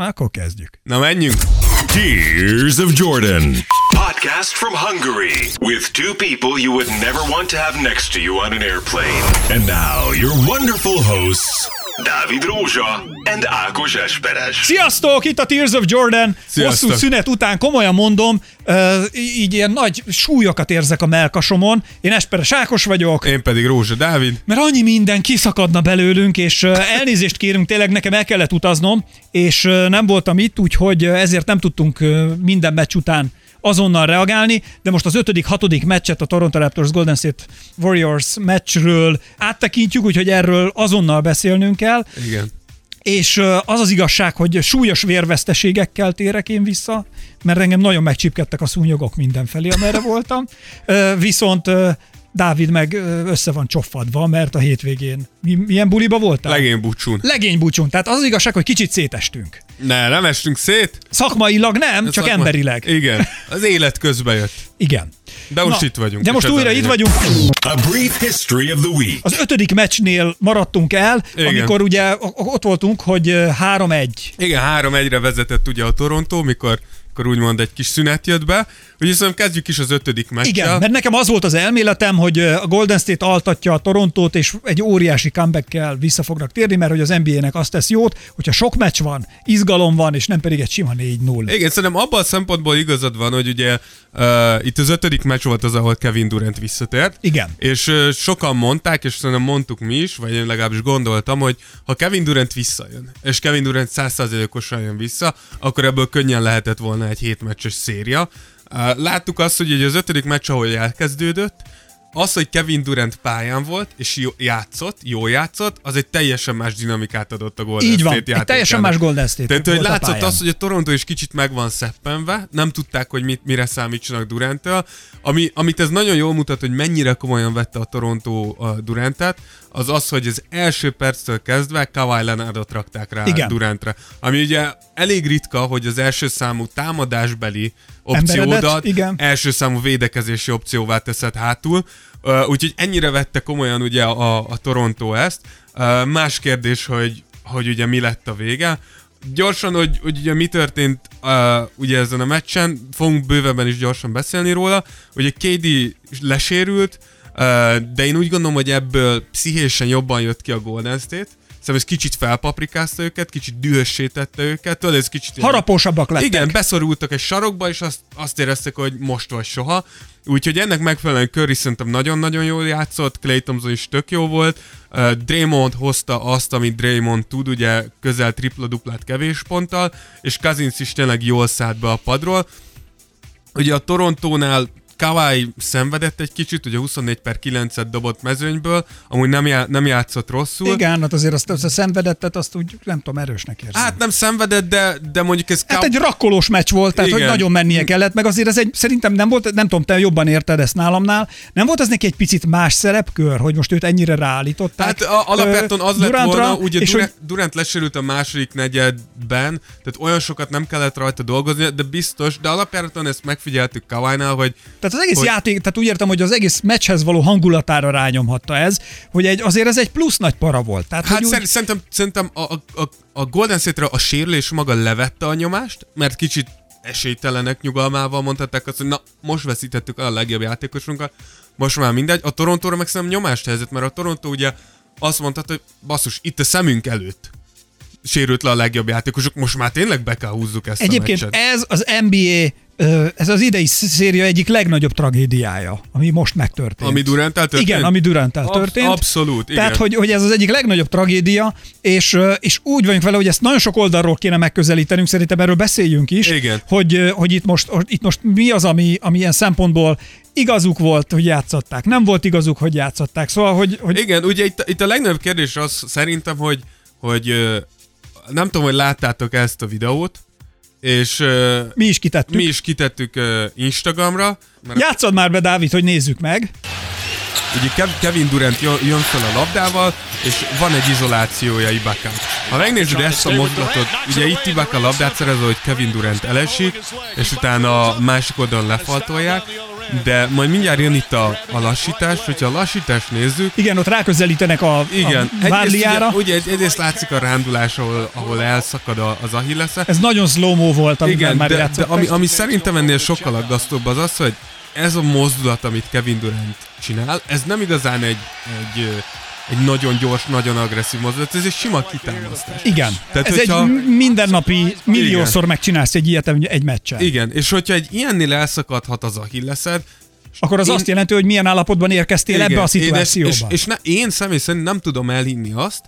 Akkor kezdjük. Na menjünk! Tears of Jordan. Podcast from Hungary with two people you would never want to have next to you on an airplane. And now, your wonderful hosts, Dávid Rózsa and Ákos Esperes. Sziasztok, itt a Tears of Jordan. Sziasztok. Hosszú szünet után komolyan mondom, így ilyen nagy súlyokat érzek a melkasomon. Én Esperes Ákos vagyok. Én pedig Rózsa Dávid. Mert annyi minden kiszakadna belőlünk, és elnézést kérünk, tényleg nekem el kellett utaznom, és nem voltam itt, úgyhogy ezért nem tudtunk minden meccs után azonnal reagálni, de most az ötödik, hatodik meccset a Toronto Raptors Golden State Warriors meccsről áttekintjük, úgyhogy erről azonnal beszélnünk kell. Igen. És az az igazság, hogy súlyos vérveszteségekkel térek én vissza, mert engem nagyon megcsipkedtek a szúnyogok mindenfelé, amerre voltam. Viszont Dávid meg össze van csoffadva, mert a hétvégén mi, milyen buliba voltál? Legény búcsún. Legénybúcsún. Tehát az az igazság, hogy kicsit szétestünk. Ne, nem estünk szét. Szakmailag nem, csak Szakma- emberileg. Igen. Az élet közbe jött. Igen. De most itt vagyunk. De most ez újra itt vagyunk. a brief history of the week. Az ötödik meccsnél maradtunk el, Igen. amikor ugye ott voltunk, hogy ö, 3-1. Igen, 3-1-re vezetett ugye a Toronto, mikor, mikor úgymond egy kis szünet jött be. Úgyhogy szerintem kezdjük is az ötödik meccsel. Igen, mert nekem az volt az elméletem, hogy a Golden State altatja a Torontót, és egy óriási comeback-kel vissza fognak térni, mert hogy az NBA-nek azt tesz jót, hogyha sok meccs van, izgalom van, és nem pedig egy sima 4-0. Igen, szerintem abban a szempontból igazad van, hogy ugye uh, itt az ötödik meccs volt az, ahol Kevin Durant visszatért. Igen. És uh, sokan mondták, és szerintem mondtuk mi is, vagy én legalábbis gondoltam, hogy ha Kevin Durant visszajön, és Kevin Durant 100%-osan jön vissza, akkor ebből könnyen lehetett volna egy hétmeccses széria. Uh, láttuk azt, hogy az ötödik meccs, ahol elkezdődött, az, hogy Kevin Durant pályán volt, és jó, játszott, jól játszott, az egy teljesen más dinamikát adott a Golden Így van, State egy teljesen más Golden State Tehát, hogy látszott az, hogy a Toronto is kicsit meg van szeppenve, nem tudták, hogy mit, mire számítsanak Duranttől. Ami, amit ez nagyon jól mutat, hogy mennyire komolyan vette a Toronto a Durantet, az az, hogy az első perctől kezdve Kawhi Leonardot rakták rá Igen. Durantre. Ami ugye elég ritka, hogy az első számú támadásbeli opciódat igen. első számú védekezési opcióvá teszed hátul. Uh, úgyhogy ennyire vette komolyan ugye a, a Toronto ezt. Uh, más kérdés, hogy, hogy ugye mi lett a vége. Gyorsan, hogy, hogy ugye mi történt uh, ugye ezen a meccsen, fogunk bővebben is gyorsan beszélni róla. Ugye KD lesérült, uh, de én úgy gondolom, hogy ebből pszichésen jobban jött ki a Golden State. Szerintem ez kicsit felpaprikázta őket, kicsit dühössé tette őket, tudod, ez kicsit... Harapósabbak lettek. igen, beszorultak egy sarokba, és azt, azt éreztek, hogy most vagy soha. Úgyhogy ennek megfelelően Curry szerintem nagyon-nagyon jól játszott, Clay Thompson is tök jó volt. Uh, Draymond hozta azt, amit Draymond tud, ugye közel tripla-duplát kevés ponttal, és Cousins is tényleg jól szállt be a padról. Ugye a Torontónál Kawhi szenvedett egy kicsit, ugye 24 per 9-et dobott mezőnyből, amúgy nem, já- nem játszott rosszul. Igen, hát azért azt, azt a szenvedettet, azt úgy nem tudom, erősnek érzem. Hát nem szenvedett, de, de mondjuk ez Hát Kaw- egy rakkolós meccs volt, tehát Igen. hogy nagyon mennie kellett, meg azért ez egy, szerintem nem volt, nem tudom, te jobban érted ezt nálamnál, nem volt ez neki egy picit más szerepkör, hogy most őt ennyire ráállították? Hát a, alapvetően az ö, lett Durantra, volna, ugye és Durant, hogy, Durant lesérült a második negyedben, tehát olyan sokat nem kellett rajta dolgozni, de biztos, de alapjáraton ezt megfigyeltük Kawhi-nál, hogy tehát az egész hogy- játék, tehát úgy értem, hogy az egész meccshez való hangulatára rányomhatta ez, hogy egy, azért ez egy plusz nagy para volt. Tehát, Hát úgy, szer- szerintem, szerintem a, a, a, Golden State-re a sérülés maga levette a nyomást, mert kicsit esélytelenek nyugalmával mondhatták azt, hogy na, most veszítettük el a legjobb játékosunkat, most már mindegy. A Torontóra meg szerintem nyomást helyezett, mert a Toronto ugye azt mondta, hogy basszus, itt a szemünk előtt sérült le a legjobb játékosok, most már tényleg be kell húzzuk ezt Egyébként a meccset. ez az NBA, ez az idei széria egyik legnagyobb tragédiája, ami most megtörtént. Ami Durant-tel történt? Igen, ami Absz- történt. abszolút, igen. Tehát, hogy, hogy ez az egyik legnagyobb tragédia, és, és úgy vagyunk vele, hogy ezt nagyon sok oldalról kéne megközelítenünk, szerintem erről beszéljünk is, Igen. Hogy, hogy itt, most, itt most mi az, ami, ami ilyen szempontból igazuk volt, hogy játszották, nem volt igazuk, hogy játszották. Szóval, hogy, hogy Igen, ugye itt, itt a legnagyobb kérdés az szerintem, hogy, hogy nem tudom, hogy láttátok ezt a videót, és ö, mi is kitettük. mi is kitettük ö, Instagramra, mert Játszod már be, Dávid, hogy nézzük meg. Ugye Kev- Kevin Durant jön, fel a labdával, és van egy izolációja Ibaka. Ha megnézed ezt a mozdulatot, ugye itt Ibaka labdát szerez, hogy Kevin Durant elesik, és utána a másik oldalon lefaltolják, De majd mindjárt jön itt a, a lassítás, hogyha a lassítást nézzük, Igen, ott ráközelítenek a, igen, a Várliára. ugye, ugye egy- egyrészt látszik a rándulás, ahol, ahol elszakad a- az Achillesze. Ez nagyon slow volt, amivel Igen, már de, de ami, ami szerintem ennél sokkal aggasztóbb az az, hogy ez a mozdulat, amit Kevin Durant csinál, ez nem igazán egy, egy, egy nagyon gyors, nagyon agresszív mozdulat, ez egy sima kitámasztás. Igen, Tehát, ez hogyha- egy mindennapi, milliószor megcsinálsz egy ilyet egy- meccsen. Igen, és hogyha egy ilyennél elszakadhat az Achilleszed, Akkor az Én- azt jelenti, hogy milyen állapotban érkeztél Igen, ebbe a én ezt- szituációba. És, és ne, én személy szerint nem tudom elhinni azt,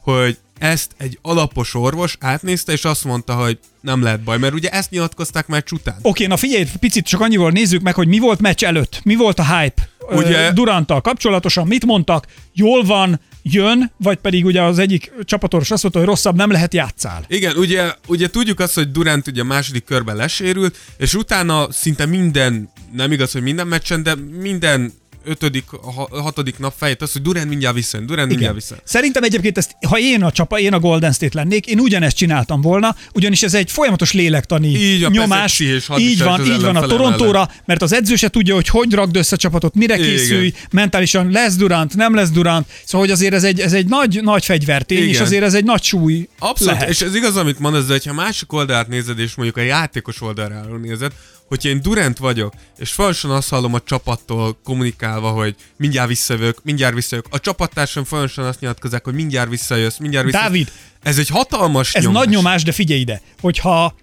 hogy ezt egy alapos orvos átnézte, és azt mondta, hogy nem lehet baj, mert ugye ezt nyilatkozták meccs után. Oké, na figyelj, picit csak annyival nézzük meg, hogy mi volt meccs előtt, mi volt a hype Ugye- Duranttal kapcsolatosan, mit mondtak, jól van, jön, vagy pedig ugye az egyik csapatoros azt mondta, hogy rosszabb nem lehet játszál. Igen, ugye, ugye tudjuk azt, hogy Durant ugye a második körben lesérült, és utána szinte minden, nem igaz, hogy minden meccsen, de minden ötödik, ha, hatodik nap fejt az, hogy Durant mindjárt visszajön, Durant mindjárt visszajön. Szerintem egyébként ezt, ha én a csapa, én a Golden State lennék, én ugyanezt csináltam volna, ugyanis ez egy folyamatos lélektani Így, a nyomás. Így van, így van a Torontóra, mert az edző se tudja, hogy hogy rakd össze a csapatot, mire Igen. készülj, mentálisan lesz Durant, nem lesz Durant, szóval hogy azért ez egy, ez egy nagy, nagy fegyvertény, és Igen. azért ez egy nagy súly Abszolút, lehet. és ez igaz, amit mondasz, de ha másik oldalát nézed, és mondjuk a játékos oldaláról nézed, hogyha én Durant vagyok, és folyamatosan azt hallom a csapattól kommunikálva, hogy mindjárt visszajövök, mindjárt visszajövök. A csapattársam folyamatosan azt nyilatkozzák, hogy mindjárt visszajössz, mindjárt visszajössz. Dávid, Ez egy hatalmas Ez nyomás. nagy nyomás, de figyelj ide, hogyha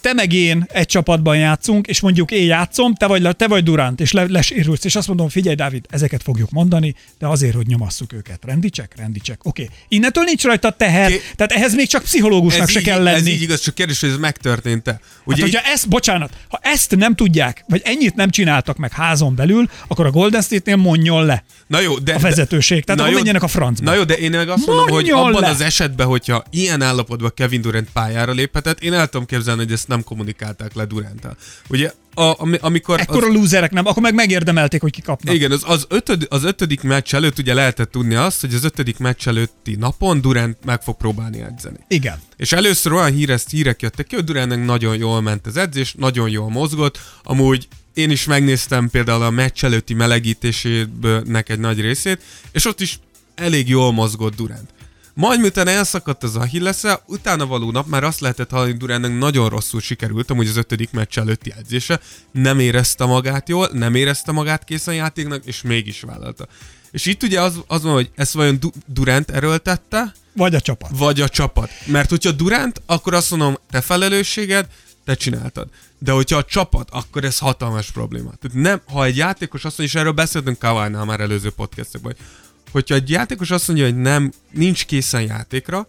te meg én egy csapatban játszunk, és mondjuk én játszom, te vagy, te vagy Durant, és le, lesérülsz, és azt mondom, figyelj, Dávid, ezeket fogjuk mondani, de azért, hogy nyomasszuk őket. Rendicsek? Rendicsek. Oké. Okay. Innentől nincs rajta teher, Oké. tehát ehhez még csak pszichológusnak ez se így, kell Ez lenni. így igaz, csak kérdés, hogy ez megtörtént-e. Hát, Ugye hogyha ezt, bocsánat, ha ezt nem tudják, vagy ennyit nem csináltak meg házon belül, akkor a Golden State-nél mondjon le Na jó, de, a vezetőség. Tehát Na jó, menjenek a francba. Na jó, de én meg azt mondom, hogy Mondjon abban le! az esetben, hogyha ilyen állapotban Kevin Durant pályára léphetett, én el tudom képzelni, hogy ezt nem kommunikálták le Duranttal. Ugye, a, ami, amikor... Ekkor a lúzerek nem, akkor meg megérdemelték, hogy kikapnak. Igen, az, az, ötöd, az ötödik meccs előtt ugye lehetett tudni azt, hogy az ötödik meccs előtti napon Durant meg fog próbálni edzeni. Igen. És először olyan híres hírek jöttek ki, hogy Durantnek nagyon jól ment az edzés, nagyon jól mozgott, amúgy én is megnéztem például a meccs előtti melegítéséből egy nagy részét, és ott is elég jól mozgott Durant. Majd miután elszakadt az Achillesze, utána való nap már azt lehetett hallani, Durantnek nagyon rosszul sikerült, amúgy az ötödik meccs előtti edzése, nem érezte magát jól, nem érezte magát készen játéknak, és mégis vállalta. És itt ugye az, az van, hogy ezt vajon Du- Durant erőltette, Vagy a csapat. vagy a csapat. Mert hogyha Durant, akkor azt mondom, te felelősséged, te csináltad. De hogyha a csapat, akkor ez hatalmas probléma. Tehát nem, ha egy játékos azt mondja, és erről beszéltünk Kawai-nál már előző podcastekben, hogy hogyha egy játékos azt mondja, hogy nem, nincs készen játékra,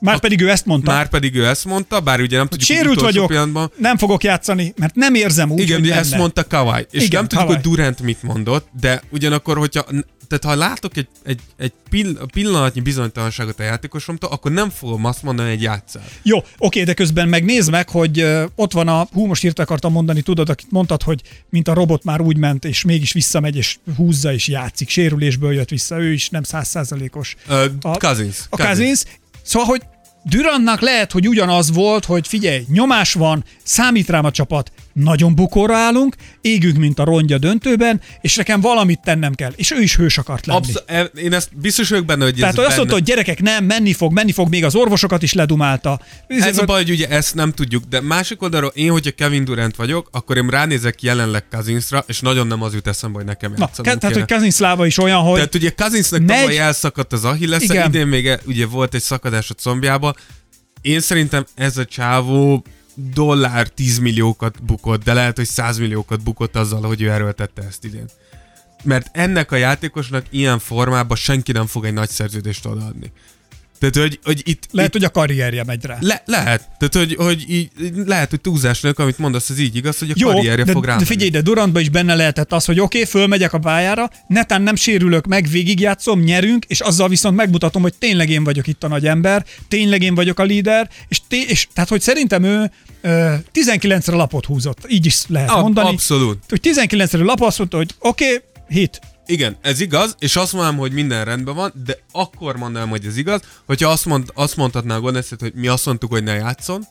Már pedig ő ezt mondta. már pedig ő ezt mondta, bár ugye nem tudjuk, Sérült vagyok, pillanatban, nem fogok játszani, mert nem érzem úgy, igen, hogy ezt mondta Kawai. És Igen, nem tudjuk, Kawhi. hogy Durant mit mondott, de ugyanakkor, hogyha tehát ha látok egy, egy, egy pill, pillanatnyi bizonytalanságot a játékosomtól, akkor nem fogom azt mondani, hogy játszál. Jó, oké, de közben meg nézd meg, hogy ö, ott van a, hú, most írta akartam mondani, tudod, akit mondtad, hogy mint a robot már úgy ment, és mégis visszamegy, és húzza, és játszik, sérülésből jött vissza, ő is nem százszázalékos. A- Cousins. A Cousins. Szóval, hogy Durantnak lehet, hogy ugyanaz volt, hogy figyelj, nyomás van, számít rám a csapat, nagyon bukóra állunk, égünk, mint a rongy a döntőben, és nekem valamit tennem kell. És ő is hős akart lenni. Absz- e- én ezt biztos vagyok benne, hogy Tehát ez azt benne. mondta, hogy gyerekek, nem, menni fog, menni fog, még az orvosokat is ledumálta. Ez a baj, hogy ugye ezt nem tudjuk, de másik oldalról én, hogyha Kevin Durant vagyok, akkor én ránézek jelenleg Cousinsra, és nagyon nem az jut eszembe, hogy nekem Na, ke- tehát, hogy Kazin Szláva is olyan, hogy Tehát ugye Cousinsnak Megy- tavaly elszakadt az Achilles, idén még e- ugye volt egy szakadás a combjába. Én szerintem ez a csávó dollár 10 milliókat bukott, de lehet, hogy 100 milliókat bukott azzal, hogy ő erőltette ezt idén. Mert ennek a játékosnak ilyen formában senki nem fog egy nagy szerződést odaadni. Tehát, hogy, hogy itt, lehet, itt hogy a karrierje megy rá. le, lehet. Tehát, hogy, hogy így, lehet, hogy túlzás nélkül, amit mondasz, az így igaz, hogy a Jó, karrierje de, fog rá. de figyelj, de Durantban is benne lehetett az, hogy oké, okay, fölmegyek a pályára, netán nem sérülök meg, végigjátszom, nyerünk, és azzal viszont megmutatom, hogy tényleg én vagyok itt a nagy ember, tényleg én vagyok a líder, és, té- és tehát, hogy szerintem ő ö, 19-re lapot húzott, így is lehet Ab- mondani. abszolút. Hogy 19-re lap azt mondta, hogy oké, okay, hit. Igen, ez igaz, és azt mondanám, hogy minden rendben van, de akkor mondanám, hogy ez igaz, hogyha azt, mond, azt mondhatná a State, hogy mi azt mondtuk, hogy ne játszon,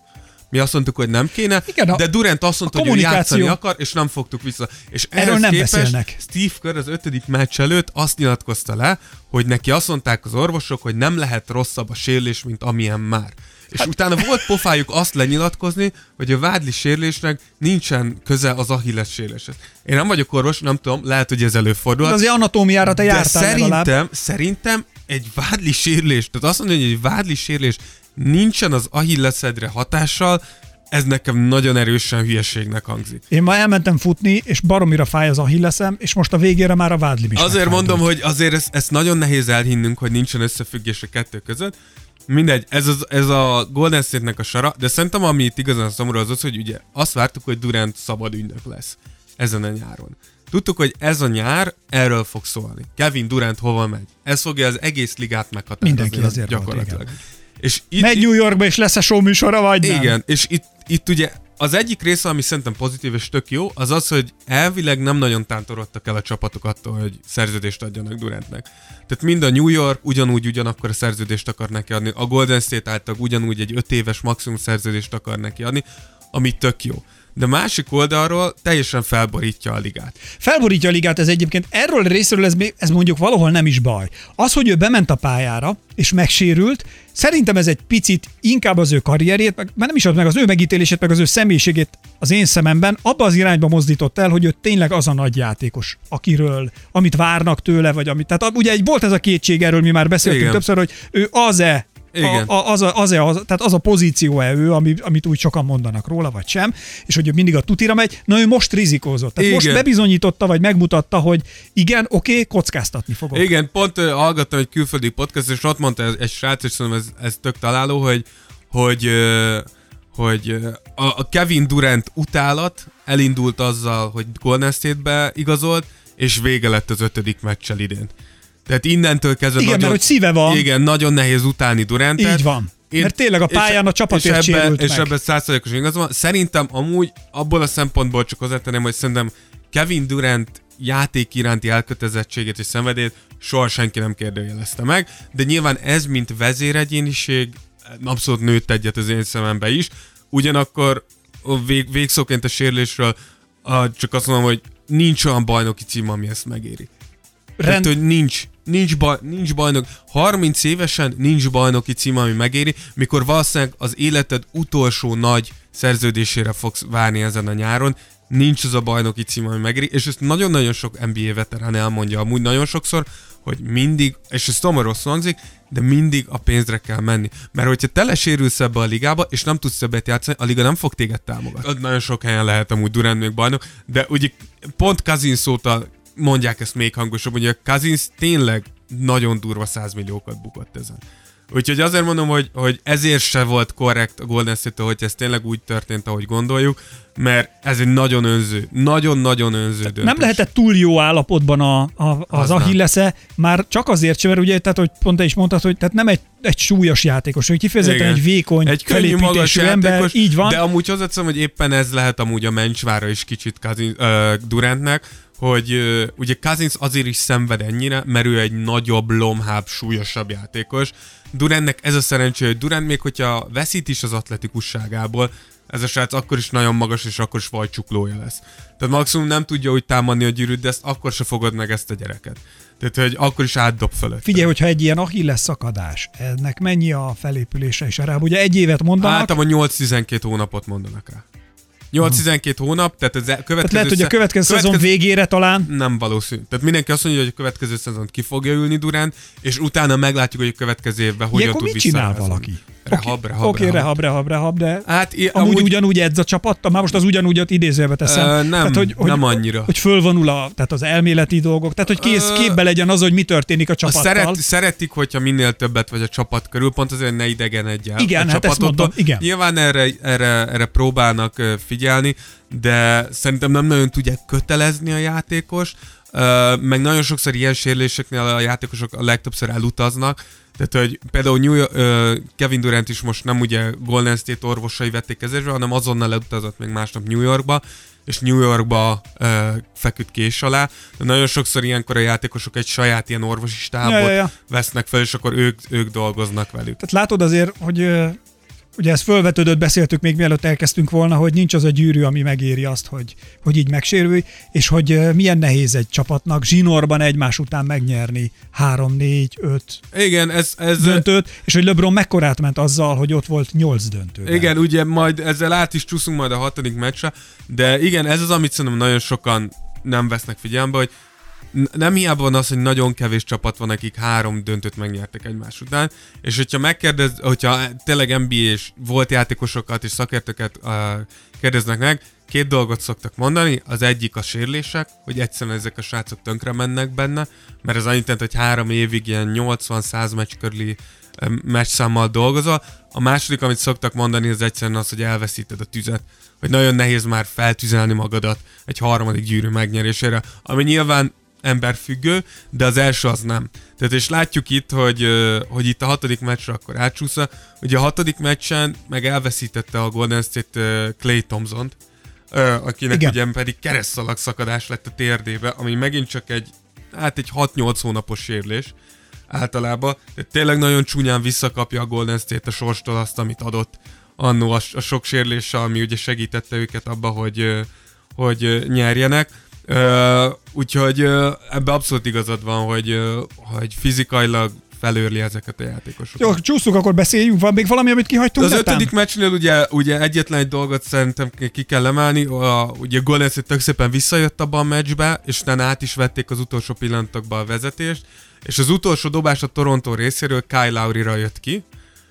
Mi azt mondtuk, hogy nem kéne, Igen, a- de Durant azt mondta, hogy ő játszani kommunikáció- akar, és nem fogtuk vissza. És Erről nem képest beszélnek. Steve Kerr az ötödik meccs előtt azt nyilatkozta le, hogy neki azt mondták az orvosok, hogy nem lehet rosszabb a sérülés, mint amilyen már. És hát... utána volt pofájuk azt lenyilatkozni, hogy a vádli sérülésnek nincsen köze az Achilles sérüléshez. Én nem vagyok orvos, nem tudom, lehet, hogy ez De előfordulhat. azért anatómiára te De jártál legalább. szerintem, szerintem egy vádli sérülés, tehát azt mondja, hogy egy vádli sérülés nincsen az Achillesedre hatással, ez nekem nagyon erősen hülyeségnek hangzik. Én ma elmentem futni, és baromira fáj az ahilleszem, és most a végére már a vádlim is Azért megfájdult. mondom, hogy azért ezt, ezt nagyon nehéz elhinnünk, hogy nincsen összefüggés a kettő között. Mindegy, ez, az, ez a Golden State-nek a sara, de szerintem ami itt igazán szomorú az az, hogy ugye azt vártuk, hogy Durant szabad ügynök lesz ezen a nyáron. Tudtuk, hogy ez a nyár erről fog szólni. Kevin Durant hova megy? Ez fogja az egész ligát meghatározni. Mindenki volt, gyakorlatilag. igen. És itt, Megy New Yorkba, és lesz a show műsora, vagy nem? igen, és itt, itt ugye az egyik része, ami szerintem pozitív és tök jó, az az, hogy elvileg nem nagyon tántorodtak el a csapatok attól, hogy szerződést adjanak Durantnek. Tehát mind a New York ugyanúgy ugyanakkor a szerződést akar neki adni, a Golden State által ugyanúgy egy 5 éves maximum szerződést akar neki adni, ami tök jó. De másik oldalról teljesen felborítja a ligát. Felborítja a ligát ez egyébként. Erről a részről ez, ez mondjuk valahol nem is baj. Az, hogy ő bement a pályára, és megsérült, szerintem ez egy picit inkább az ő karrierjét, meg, nem is az meg az ő megítélését, meg az ő személyiségét az én szememben abba az irányba mozdított el, hogy ő tényleg az a nagy játékos, akiről, amit várnak tőle, vagy amit. Tehát ugye egy volt ez a kétség, erről mi már beszéltünk Igen. többször, hogy ő az-e Igen. A, a, az, a, az, az, tehát az a pozíció-e ő, ami, amit úgy sokan mondanak róla, vagy sem, és hogy ő mindig a tutira megy. Na ő most rizikózott. Tehát most Igen. bebizonyította, vagy megmutatta, hogy igen, oké, kockáztatni fogok. Igen, pont uh, hallgattam egy külföldi podcast, és ott mondta egy srác, és szerintem ez, ez tök találó, hogy, hogy, uh, hogy a, a Kevin Durant utálat elindult azzal, hogy Golden State-be igazolt, és vége lett az ötödik meccsel idén. Tehát innentől kezdve Igen, nagyon, mert hogy szíve van. Igen, nagyon nehéz utálni Durantet. Így van. Mert tényleg a és- pályán a csapatért és ebben, És ebben százszerzalékos igaz van. Szerintem amúgy abból a szempontból csak hozzátenném, hogy szerintem Kevin Durant játék iránti elkötelezettségét és szenvedélyét soha senki nem kérdőjelezte meg, de nyilván ez, mint vezéregyéniség, abszolút nőtt egyet az én szemembe is. Ugyanakkor a vég, végszóként a sérülésről a, csak azt mondom, hogy nincs olyan bajnoki cím, ami ezt megéri. Rend, Tehát, hogy nincs, nincs, baj, nincs bajnok, 30 évesen nincs bajnoki cím, ami megéri, mikor valószínűleg az életed utolsó nagy szerződésére fogsz várni ezen a nyáron, nincs az a bajnoki cím, ami megéri, és ezt nagyon-nagyon sok NBA veterán elmondja amúgy nagyon sokszor, hogy mindig, és ez tudom, rosszul hangzik, de mindig a pénzre kell menni. Mert hogyha te lesérülsz ebbe a ligába, és nem tudsz többet játszani, a liga nem fog téged támogatni. Nagyon sok helyen lehet amúgy Durant még bajnok, de ugye pont Cousins óta mondják ezt még hangosabb, hogy a Cousins tényleg nagyon durva 100 milliókat bukott ezen. Úgyhogy azért mondom, hogy, hogy ezért se volt korrekt a Golden state hogy ez tényleg úgy történt, ahogy gondoljuk, mert ez egy nagyon önző, nagyon-nagyon önző döntés. nem lehetett túl jó állapotban a, a, az Az. Achillesze, már csak azért sem, mert ugye, tehát, hogy pont te is mondtad, hogy tehát nem egy, egy súlyos játékos, hogy kifejezetten Igen. egy vékony, egy könnyű magas ember, játékos, így van. De amúgy hozzáteszem, hogy éppen ez lehet amúgy a mencsvára is kicsit Cousins, uh, Durantnek, hogy uh, ugye Cousins azért is szenved ennyire, mert ő egy nagyobb, lomhább, súlyosabb játékos. Durantnek ez a szerencsé, hogy Durant még hogyha veszít is az atletikusságából, ez a srác akkor is nagyon magas, és akkor is vajcsuklója lesz. Tehát maximum nem tudja úgy támadni a gyűrűt, de ezt akkor se fogod meg ezt a gyereket. Tehát, hogy akkor is átdob fölött. Figyelj, hogyha egy ilyen Achilles szakadás, ennek mennyi a felépülése is arra? Ugye egy évet mondanak, Általában 8-12 hónapot mondanak rá. 8-12 hónap, tehát az el- következő tehát lehet, hogy a következő szezon végére talán Nem valószínű. Tehát mindenki azt mondja, hogy a következő szezont ki fogja ülni Durant, és utána meglátjuk, hogy a következő évben hogyan Ilyenkor tud mit csinál valaki? Rehab, rehab, Oké, okay, rehab, rehab, rehab, de Hát i- amúgy, amúgy- ugyanúgy edz a csapattal, már most az ugyanúgy ott idézőjelbe teszem. Ö, nem, tehát, hogy, hogy, nem annyira. Hogy fölvonul a, tehát az elméleti dolgok, tehát hogy kész, Ö, képbe legyen az, hogy mi történik a csapattal. szeret, szeretik, hogyha minél többet vagy a csapat körül, pont azért ne idegenedj el Igen, a hát ezt mondom, igen. Nyilván erre, erre, erre próbálnak figyelni, de szerintem nem nagyon tudják kötelezni a játékos, Ö, meg nagyon sokszor ilyen sérüléseknél a játékosok a legtöbbször elutaznak, tehát, hogy például New York, Kevin Durant is most nem ugye Golden State orvosai vették kezésbe, hanem azonnal elutazott még másnap New Yorkba, és New Yorkba ö, feküdt kés alá. De nagyon sokszor ilyenkor a játékosok egy saját ilyen orvosi stábot Ja, ja, ja. vesznek fel, és akkor ők, ők dolgoznak velük. Tehát látod azért, hogy ugye ez fölvetődött, beszéltük még mielőtt elkezdtünk volna, hogy nincs az a gyűrű, ami megéri azt, hogy, hogy így megsérülj, és hogy milyen nehéz egy csapatnak zsinórban egymás után megnyerni 3, 4, 5 Igen, ez, ez döntőt, és hogy LeBron mekkorát ment azzal, hogy ott volt 8 döntő. Igen, ugye majd ezzel át is csúszunk majd a hatodik meccsre, de igen, ez az, amit szerintem nagyon sokan nem vesznek figyelembe, hogy nem hiába van az, hogy nagyon kevés csapat van, akik három döntőt megnyertek egymás után, és hogyha megkérdez, hogyha tényleg NBA és volt játékosokat és szakértőket uh, kérdeznek meg, két dolgot szoktak mondani, az egyik a sérülések, hogy egyszerűen ezek a srácok tönkre mennek benne, mert ez annyit jelent, hogy három évig ilyen 80-100 meccs körüli meccsszámmal dolgozol. A második, amit szoktak mondani, az egyszerűen az, hogy elveszíted a tüzet. Hogy nagyon nehéz már feltüzelni magadat egy harmadik gyűrű megnyerésére, ami nyilván emberfüggő, de az első az nem. Tehát és látjuk itt, hogy, hogy itt a hatodik meccsre akkor átsúsza. Ugye a hatodik meccsen meg elveszítette a Golden State Clay Thompson-t, akinek Igen. ugye pedig keresztszalag szakadás lett a térdébe, ami megint csak egy, hát egy 6-8 hónapos sérülés általában. De tényleg nagyon csúnyán visszakapja a Golden State a sorstól azt, amit adott annó a, a sok sérüléssel, ami ugye segítette őket abba, hogy, hogy nyerjenek. Ö, úgyhogy ö, ebbe abszolút igazad van, hogy, ö, hogy fizikailag felőrli ezeket a játékosokat. Jó, csúszunk, akkor beszéljünk. Van még valami, amit kihagytunk? Az netán? ötödik meccsnél ugye, ugye egyetlen egy dolgot szerintem ki kell emelni, a, ugye Golden State tök szépen visszajött abba a meccsbe, és utána át is vették az utolsó pillanatokban a vezetést, és az utolsó dobás a Toronto részéről Kyle Lowry-ra jött ki,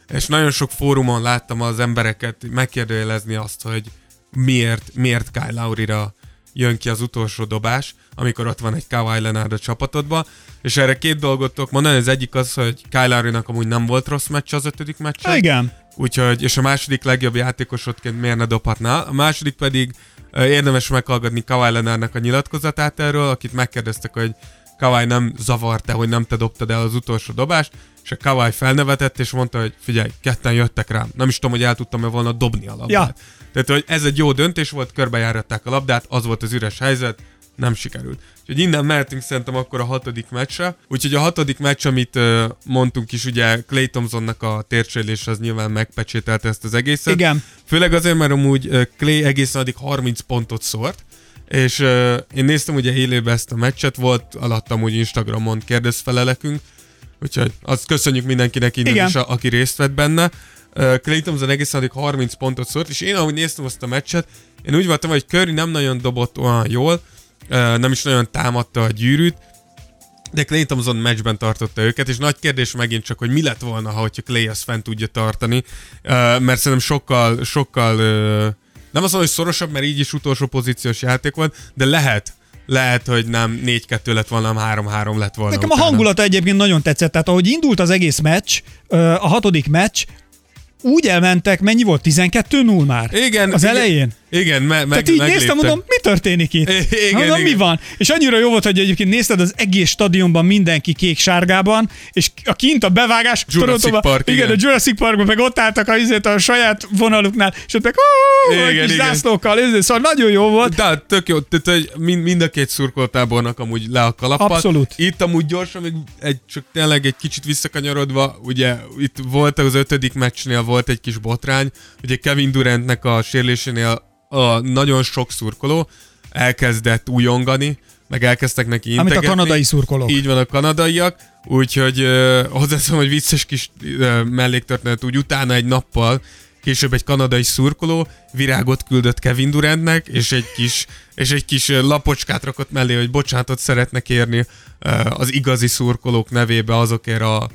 és nagyon sok fórumon láttam az embereket megkérdőjelezni azt, hogy miért, miért Kyle Lowry-ra jön ki az utolsó dobás, amikor ott van egy Kawhi Leonard a csapatodban, és erre két dolgot tudok mondani, az egyik az, hogy Kyle Lowry-nak amúgy nem volt rossz meccs az ötödik meccsen, Há, igen. Úgyhogy, és a második legjobb játékosodként miért ne dobhatná. A második pedig ö, érdemes meghallgatni Kawhi Leonardnak a nyilatkozatát erről, akit megkérdeztek, hogy Kawhi nem zavart-e, hogy nem te dobtad el az utolsó dobást, és a Kawhi felnevetett, és mondta, hogy figyelj, ketten jöttek rám. Nem is tudom, hogy el tudtam-e volna dobni a labdát. Ja. Tehát, hogy ez egy jó döntés volt, körbejáratták a labdát, az volt az üres helyzet, nem sikerült. Úgyhogy innen mehetünk szerintem akkor a hatodik meccsre. Úgyhogy a hatodik meccs, amit uh, mondtunk is, ugye Clay Thompsonnak a térsérülés az nyilván megpecsételte ezt az egészet. Igen. Főleg azért, mert amúgy uh, Clay egészen addig 30 pontot szórt, és uh, én néztem ugye élőben ezt a meccset, volt alattam úgy Instagramon kérdezfelelekünk, úgyhogy azt köszönjük mindenkinek innen Igen. is, a, aki részt vett benne. Uh, Clay Thompson egészen addig 30 pontot szórt, és én ahogy néztem azt a meccset, én úgy voltam, hogy Curry nem nagyon dobott olyan jól, uh, nem is nagyon támadta a gyűrűt, de Clay Thompson meccsben tartotta őket, és nagy kérdés megint csak, hogy mi lett volna, ha hogyha Clay ezt fent tudja tartani, uh, mert szerintem sokkal, sokkal, uh, nem azt mondom, hogy szorosabb, mert így is utolsó pozíciós játék volt, de lehet, lehet, hogy nem 4-2 lett volna, hanem 3-3 lett volna. Nekem a utána. hangulata egyébként nagyon tetszett, tehát ahogy indult az egész meccs, a hatodik meccs, úgy elmentek, mennyi volt? 12-0 már? Igen. Az igen, elején? Igen, me- meg, Tehát így megléptek. néztem, mondom, mi történik itt? Igen, mondom, mi igen. van? És annyira jó volt, hogy egyébként nézted az egész stadionban mindenki kék-sárgában, és a kint a bevágás, Jurassic Torontóban- Park, igen, igen. a Jurassic Parkban meg ott álltak a, izét a saját vonaluknál, és ott meg Igen, igen, kis zászlókkal, izé, szóval nagyon jó volt. De tök jó, tehát hogy mind, a két szurkoltábornak amúgy le a kalappal. Abszolút. Itt amúgy gyorsan, még egy, csak tényleg egy kicsit visszakanyarodva, ugye itt volt az ötödik meccsnél volt egy kis botrány, ugye Kevin Durantnek a sérülésénél a nagyon sok szurkoló elkezdett újongani, meg elkezdtek neki Amit a integetni. kanadai szurkolók. Így van a kanadaiak, úgyhogy uh, hozzáteszem, hogy vicces kis uh, melléktörténet, úgy utána egy nappal később egy kanadai szurkoló virágot küldött Kevin Durantnek, és egy kis, és egy kis ö, lapocskát rakott mellé, hogy bocsánatot szeretne kérni az igazi szurkolók nevébe azokért a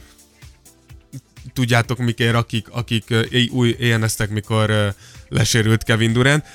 tudjátok mikért, akik, akik új éjjeneztek, mikor lesérült Kevin Durant.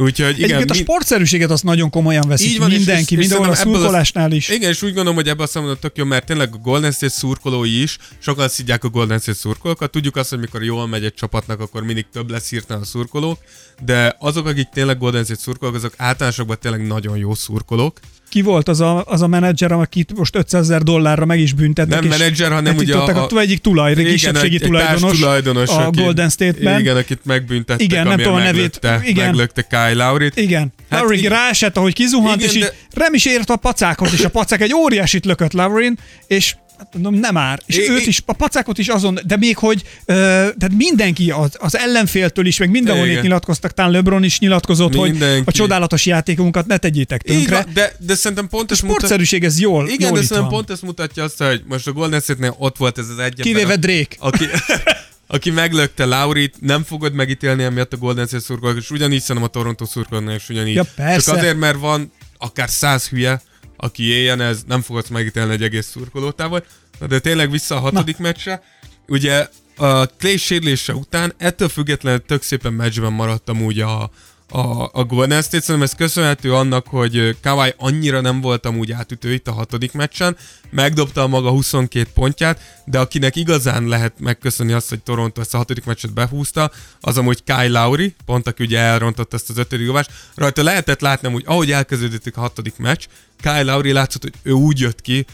Úgyhogy igen, Egyébként a mi- sportszerűséget azt nagyon komolyan veszik Így van, mindenki, és- és mindenhol a- szurkolásnál is. Igen, és úgy gondolom, hogy ebben a szemben tök jó, mert tényleg a Golden State szurkolói is, sokan szidják a Golden State szurkolókat. Tudjuk azt, hogy mikor jól megy egy csapatnak, akkor mindig több lesz hirtelen a szurkolók, de azok, akik tényleg Golden State szurkolók, azok általánosokban tényleg nagyon jó szurkolók. Ki volt az a, az a menedzser, akit most 500 ezer dollárra meg is büntettek? Nem menedzser, hanem ugye letították a- a, egyik tulaj, Igen, kisebbségi egy- egy tulajdonos, a Golden State-ben. Igen, akit megbüntettek, Igen, nem tudom a nevét, igen. meglökte Kyle Lowry-t. Igen. Hát Lowry igen. ráesett, ahogy kizuhant, Igen, és így de- nem is ért a pacákhoz, és a pacák egy óriásit lökött Lowryn, és Hát mondom, nem már. És É- őt is, a pacákot is azon, de még hogy, ö, tehát mindenki az, az ellenféltől is, meg mindenhol Igen. nyilatkoztak, talán LeBron is nyilatkozott, hogy Mindenki. a csodálatos játékunkat ne tegyétek tönkre. van, de, de szerintem pont ez mutat... sportszerűség ez jól, Igen, jól de szerintem van. pont ez mutatja azt, hogy most a Golden State-nél ott volt ez az egy Kivéve Drake. aki, aki meglökte Laurit, nem fogod megítélni emiatt a Golden State szurkolók, és ugyanígy szerintem a Toronto szurkolóknak is ugyanígy. Ja, persze. Csak azért, mert van akár száz hülye, aki éljen, ez nem fogod megítélni egy egész szurkolótával. Na de tényleg vissza a hatodik Na. meccsre. Ugye a Clay sérülése után ettől függetlenül tök szépen meccsben maradtam úgy a, a, a Golden State. Szerintem ez köszönhető annak, hogy Kawhi annyira nem voltam úgy átütő itt a hatodik meccsen, megdobta a maga 22 pontját, de akinek igazán lehet megköszönni azt, hogy Toronto ezt a hatodik meccset behúzta, az amúgy Kyle Lowry, pont aki ugye elrontott ezt az ötödik dobást. Rajta lehetett látni, hogy ahogy elkezdődött a hatodik meccs, Kyle Lowry látszott, hogy ő úgy jött ki,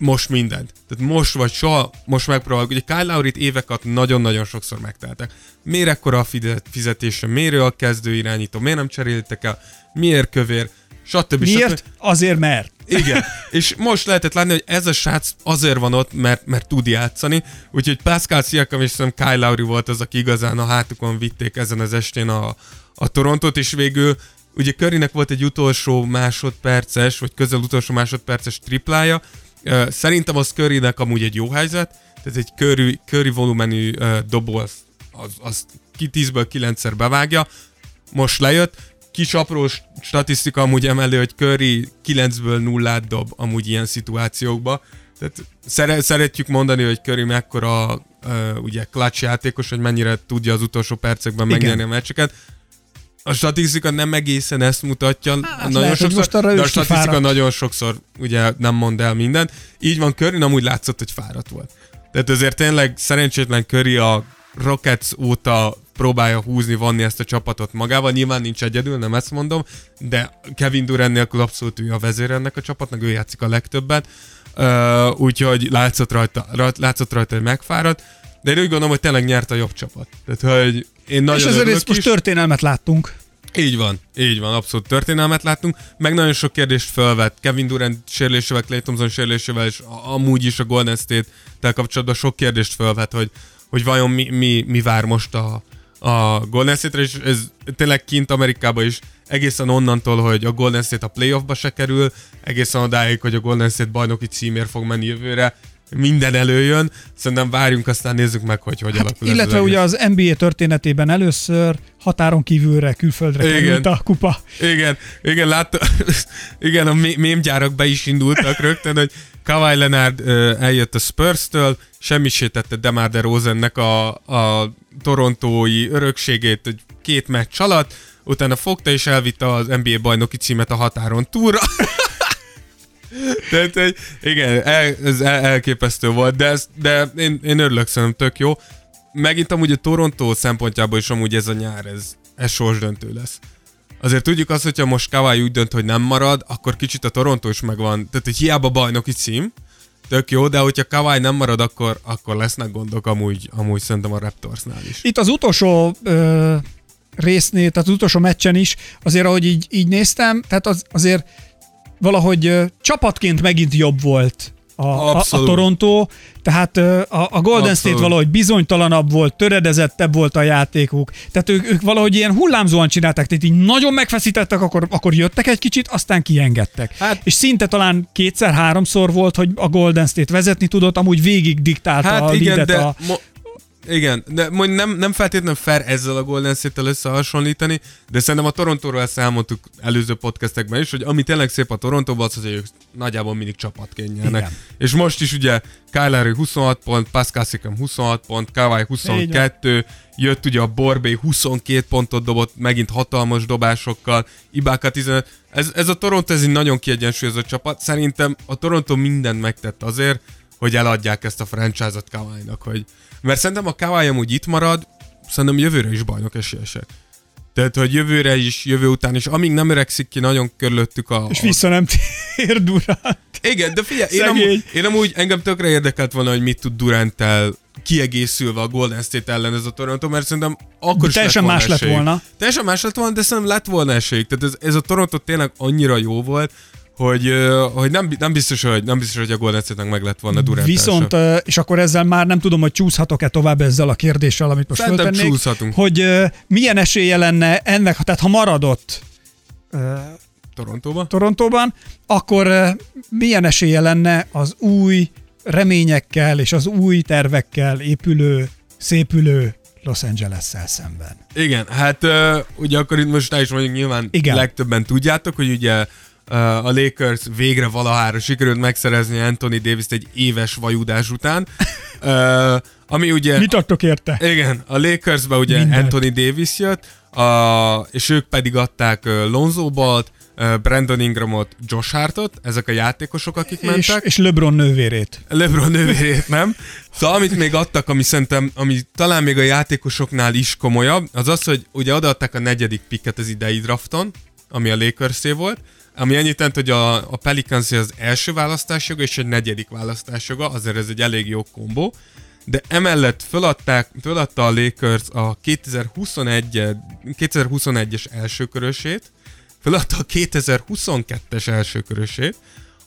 most mindent. Tehát most vagy soha, most megpróbáljuk. Ugye Kyle Lowry-t éveket nagyon-nagyon sokszor megteltek. Miért ekkora a fizetése? Miért ő a kezdő irányító? Miért nem cseréltek el? Miért kövér? Stb. Miért? Stb. Azért mert. Igen, és most lehetett látni, hogy ez a srác azért van ott, mert, mert tud játszani, úgyhogy Pascal Siakam és szerintem Kyle Lowry volt az, aki igazán a hátukon vitték ezen az estén a, a Torontot, és végül ugye Currynek volt egy utolsó másodperces, vagy közel utolsó másodperces triplája, szerintem az Currynek amúgy egy jó helyzet, tehát egy Curry, Curry volumenű dobó az, az, ki 10-ből 9-szer bevágja, most lejött, kis apró statisztika amúgy emelő, hogy Curry 9-ből 0 dob amúgy ilyen szituációkba. Tehát szere, szeretjük mondani, hogy Curry mekkora uh, ugye clutch játékos, hogy mennyire tudja az utolsó percekben megnyerni a meccseket. A statisztika nem egészen ezt mutatja, Hát nagyon lehet, sokszor, most arra ő de a is statisztika kifáradt. nagyon sokszor ugye nem mond el mindent. Így van, Curry amúgy látszott, hogy fáradt volt. Tehát azért tényleg szerencsétlen Curry a Rockets óta próbálja húzni, vanni ezt a csapatot magával. Nyilván nincs egyedül, nem ezt mondom, de Kevin Durant nélkül abszolút ő a vezér ennek a csapatnak, ő játszik a legtöbbet. Uh, úgyhogy látszott rajta, rajt, látszott rajta, hogy megfáradt. De én úgy gondolom, hogy tényleg nyert a jobb csapat. Tehát, hogy én nagyon És most is. történelmet láttunk. Így van, így van, abszolút történelmet láttunk, meg nagyon sok kérdést felvett Kevin Durant sérülésével, Clay Thompson sérülésével, és amúgy is a Golden State-tel kapcsolatban sok kérdést felvett, hogy, hogy vajon mi, mi, mi vár most a, a Golden State-re, és ez tényleg kint Amerikában is egészen onnantól, hogy a Golden State a playoffba se kerül, egészen odáig, hogy a Golden State bajnoki címért fog menni jövőre, minden előjön, szerintem várjunk, aztán nézzük meg, hogy hogy alakul ez Hát, Illetve az ugye az NBA történetében először határon kívülre, külföldre Igen. került a kupa. Igen, igen, látta, igen, a mé- mémgyárak be is indultak rögtön, hogy Kawhi Leonard eljött a Spurs-től, semmisítette Demar DeRozannek a, a torontói örökségét hogy két meccs alatt, utána fogta és elvitte az NBA bajnoki címet a határon túlra. Tehát, hogy igen, el, ez el, elképesztő volt, de, ez, de én, én örülök, szerintem tök jó. Megint amúgy a Toronto szempontjából is amúgy ez a nyár, ez, ez sorsdöntő lesz. Azért tudjuk azt, hogyha most Kawhi úgy dönt, hogy nem marad, akkor kicsit a Toronto is megvan. Tehát, hogy hiába bajnoki cím, tök jó, de hogyha Kawhi nem marad, akkor, akkor lesznek gondok amúgy, amúgy szerintem a Raptorsnál is. Itt az utolsó ö, résznél, tehát az utolsó meccsen is, azért ahogy így, így néztem, tehát az, azért valahogy ö, csapatként megint jobb volt a, a, a. Toronto, tehát ö, a, a Golden Abszolút. State valahogy bizonytalanabb volt, töredezettebb volt a játékuk, tehát ők, ők valahogy ilyen hullámzóan csinálták, tehát így nagyon megfeszítettek, akkor, akkor jöttek egy kicsit, aztán kiengedtek. Hát- És szinte talán kétszer-háromszor volt, hogy a Golden State vezetni tudott, amúgy végig diktálta a Hát igen, leadet de a... mo- igen, de mondjuk nem, nem feltétlenül fair ezzel a Golden State-tel összehasonlítani, de szerintem a Torontóról ezt elmondtuk előző podcastekben is, hogy ami tényleg szép a Torontóban, az, hogy ők nagyjából mindig csapatként nyernek. Igen. És most is ugye Kyle Lowry 26 pont, Pascal Siakam 26 pont, Kawhi 22, jött ugye a Borbé 22 pontot dobott, megint hatalmas dobásokkal, Ibaka 15. Ez, ez a Toronto, ez egy nagyon kiegyensúlyozott csapat. Szerintem a Toronto mindent megtett azért, hogy eladják ezt a franchise-ot Kawhi-nak, hogy... Mert szerintem a Kawhi amúgy itt marad, szerintem jövőre is bajnok esélyesek. Tehát, hogy jövőre is, jövő után is, amíg nem öregszik ki nagyon körülöttük a... És vissza nem tér Durant. Igen, de figyelj, én, amúgy, én amúgy engem tökre érdekelt volna, hogy mit tud Duranttel kiegészülve a Golden State ellen ez a Toronto, mert szerintem akkor is Teljesen lett más lett esélyük. volna. Teljesen más lett volna, de szerintem lett volna esélyük. Tehát ez, ez a Toronto tényleg annyira jó volt, hogy, hogy nem, nem, biztos, hogy nem biztos, hogy a Golden State-nek meg lett volna Durant Viszont, és akkor ezzel már nem tudom, hogy csúszhatok-e tovább ezzel a kérdéssel, amit most Szerintem föltennék, csúszhatunk. hogy milyen esélye lenne ennek, tehát ha maradott ö, Torontóba. Torontóban, akkor milyen esélye lenne az új reményekkel és az új tervekkel épülő, szépülő Los Angeles-szel szemben? Igen, hát ugye akkor itt most el is mondjuk nyilván Igen. Legtöbben tudjátok, hogy ugye a Lakers végre valahára sikerült megszerezni Anthony davis egy éves vajudás után. Ami ugye... Mit adtok érte? Igen, a Lakersbe ugye Mindent. Anthony Davis jött, a, és ők pedig adták Lonzo Balt, Brandon Ingramot, Josh Hartot, ezek a játékosok, akik És, mentek. és LeBron nővérét. LeBron nővérét nem. Szóval amit még adtak, ami szerintem, ami talán még a játékosoknál is komolyabb, az az, hogy ugye odaadták a negyedik picket az idei drafton, ami a lakers volt, ami annyit jelent, hogy a, a Pelicans az első választásjoga és egy negyedik választásjoga, azért ez egy elég jó kombó, de emellett föladták, föladta a Lakers a 2021 2021-es elsőkörösét, föladta a 2022-es elsőkörösét,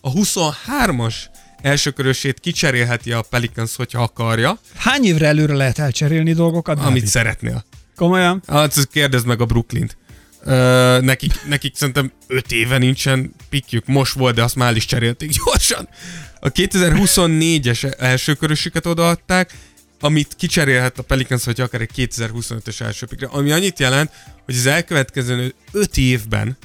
a 23-as elsőkörösét kicserélheti a Pelicans, hogyha akarja, Hány évre előre lehet elcserélni dolgokat? amit Dávid? szeretnél. Komolyan? Hát kérdezd meg a Brooklyn-t. Nekik, nekik szerintem 5 éve nincsen pikjük, most volt, de azt már is cserélték gyorsan. A 2024-es elsőkörösüket odaadták, amit kicserélhet a Pelicans, hogyha akar egy 2025-ös első pikre, ami annyit jelent, hogy az elkövetkező 5 évben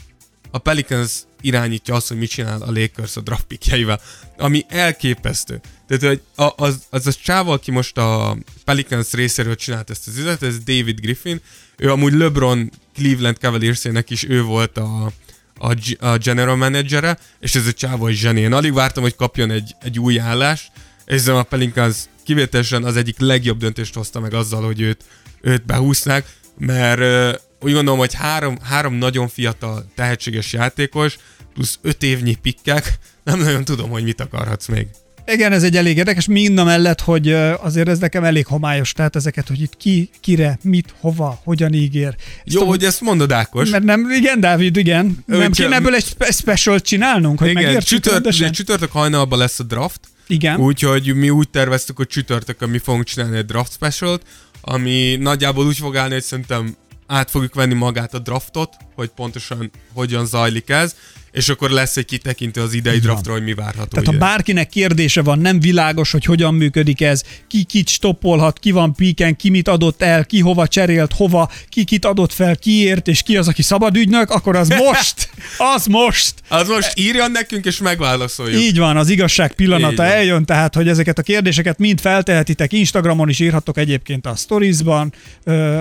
a Pelicans irányítja azt, hogy mit csinál a Lakers a draft pickjeivel, ami elképesztő. Tehát, hogy az, az a csáva, aki most a Pelicans részéről csinált ezt az üzletet, ez David Griffin, ő amúgy LeBron Cleveland Cavaliersének is ő volt a, a, a general managere, és ez a csáva is zseni. Én alig vártam, hogy kapjon egy, egy új állást, és a Pelicans kivételesen az egyik legjobb döntést hozta meg azzal, hogy őt, őt behúzták, mert ö, úgy gondolom, hogy három, három nagyon fiatal, tehetséges játékos, plusz öt évnyi pikkek, nem nagyon tudom, hogy mit akarhatsz még. Igen, ez egy elég érdekes, mind a mellett, hogy azért ez nekem elég homályos, tehát ezeket, hogy itt ki, kire, mit, hova, hogyan ígér. Ezt Jó, a- hogy ezt mondod, Ákos. Mert nem, igen, Dávid, igen. Nem Úgy kéne ebből egy spe- special csinálnunk, hogy Igen, megértsük csütört, csütörtök hajnalban lesz a draft, Igen. úgyhogy mi úgy terveztük, hogy csütörtökön mi fogunk csinálni egy draft specialt, ami nagyjából úgy fog állni, hogy szerintem át fogjuk venni magát a draftot, hogy pontosan hogyan zajlik ez, és akkor lesz egy kitekintő az idei Így draftra, hogy mi várható. Tehát ha ide. bárkinek kérdése van, nem világos, hogy hogyan működik ez, ki kit stoppolhat, ki van píken, ki mit adott el, ki hova cserélt, hova, ki kit adott fel, kiért, és ki az, aki szabadügynök, akkor az most, az most. Az most írjon nekünk, és megválaszoljuk. Így van, az igazság Így pillanata van. eljön, tehát, hogy ezeket a kérdéseket mind feltehetitek, Instagramon is írhattok egyébként a storiesban,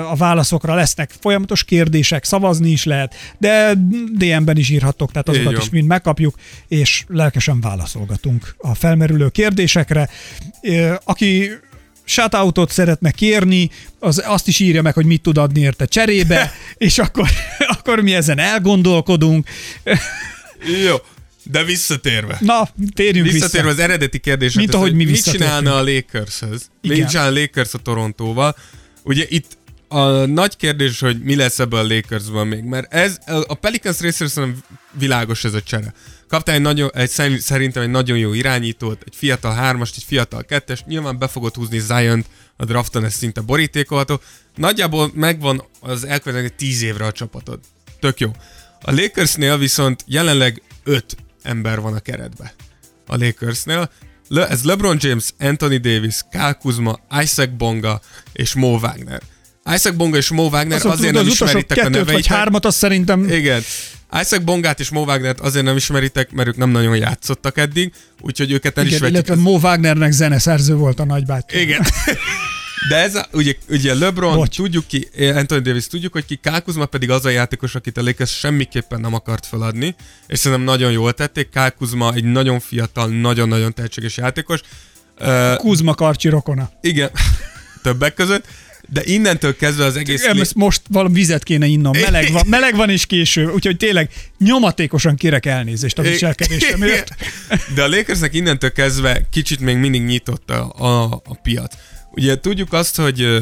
a válaszokra lesznek folyamatos kérdések, szavazni is lehet, de DM-ben is írhattok, tehát azokat is mind megkapjuk, és lelkesen válaszolgatunk a felmerülő kérdésekre. Aki shoutoutot szeretne kérni, az azt is írja meg, hogy mit tud adni érte cserébe, és akkor, akkor mi ezen elgondolkodunk. Jó. De visszatérve. Na, térjünk Visszatérve vissza. az eredeti kérdésre, Mint ahogy mi mit csinálna a? Igen. Mit csinál a Lakers a Torontóval? Ugye itt a nagy kérdés, hogy mi lesz ebből a Lakersből még, mert ez a Pelicans részéről szerintem világos ez a csere. Kaptál egy, nagyon, egy szerint- szerintem egy nagyon jó irányítót, egy fiatal hármast, egy fiatal kettest, nyilván be fogod húzni zion a drafton, ez szinte borítékolható. Nagyjából megvan az elkövetkező 10 évre a csapatod. Tök jó. A Lakersnél viszont jelenleg 5 ember van a keretbe a Lakersnél. Le, ez LeBron James, Anthony Davis, Kyle Kuzma, Isaac Bonga és Mo Wagner. Isaac Bonga és Mo Wagner Azt azért tudod, nem az ismeritek a kettőt vagy hármat, azt szerintem Igen. Isaac Bongát és Mo Wagnert azért nem ismeritek, mert ők nem nagyon játszottak eddig, úgyhogy őket is Igen, illetve Mo Wagnernek zeneszerző volt a nagybátyja. Igen. De ez a, ugye, ugye LeBron, Bocs. tudjuk ki, Anthony Davis tudjuk, hogy ki, Kyle Kuzma pedig az a játékos, akit a Lakers semmiképpen nem akart feladni, és szerintem nagyon jól tették. Kyle Kuzma egy nagyon fiatal, nagyon-nagyon tehetséges játékos. Uh, Kuzma Karcsi rokona. igen, többek között, de innentől kezdve az egész... Nem, ezt most valami vizet kéne innom. Meleg van, meleg van és késő. Úgyhogy tényleg nyomatékosan kérek elnézést a viselkedésemért. De a Lakersnek innentől kezdve kicsit még mindig nyitott a, a, a piac. Ugye tudjuk azt, hogy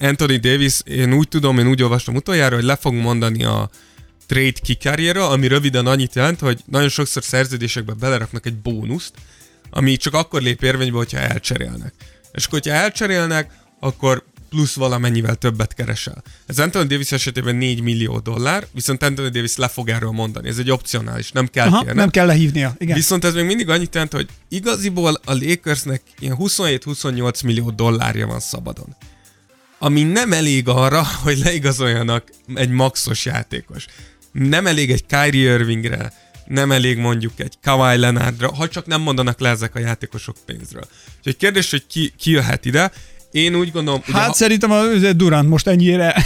Anthony Davis, én úgy tudom, én úgy olvastam utoljára, hogy le fog mondani a, trade kikarriera, ami röviden annyit jelent, hogy nagyon sokszor szerződésekbe beleraknak egy bónuszt, ami csak akkor lép érvénybe, hogyha elcserélnek. És akkor, hogyha elcserélnek, akkor plusz valamennyivel többet keresel. Ez Anthony Davis esetében 4 millió dollár, viszont Anthony Davis le fog erről mondani. Ez egy opcionális, nem kell Aha, nem kell lehívnia. Igen. Viszont ez még mindig annyit jelent, hogy igaziból a Lakersnek ilyen 27-28 millió dollárja van szabadon. Ami nem elég arra, hogy leigazoljanak egy maxos játékos. Nem elég egy Kyrie Irvingre, nem elég mondjuk egy Kawhi Leonardra, ha csak nem mondanak le ezek a játékosok pénzről. Úgyhogy kérdés, hogy ki, ki jöhet ide. Én úgy gondolom, ugye, Hát ha- szerintem a Durant most ennyire.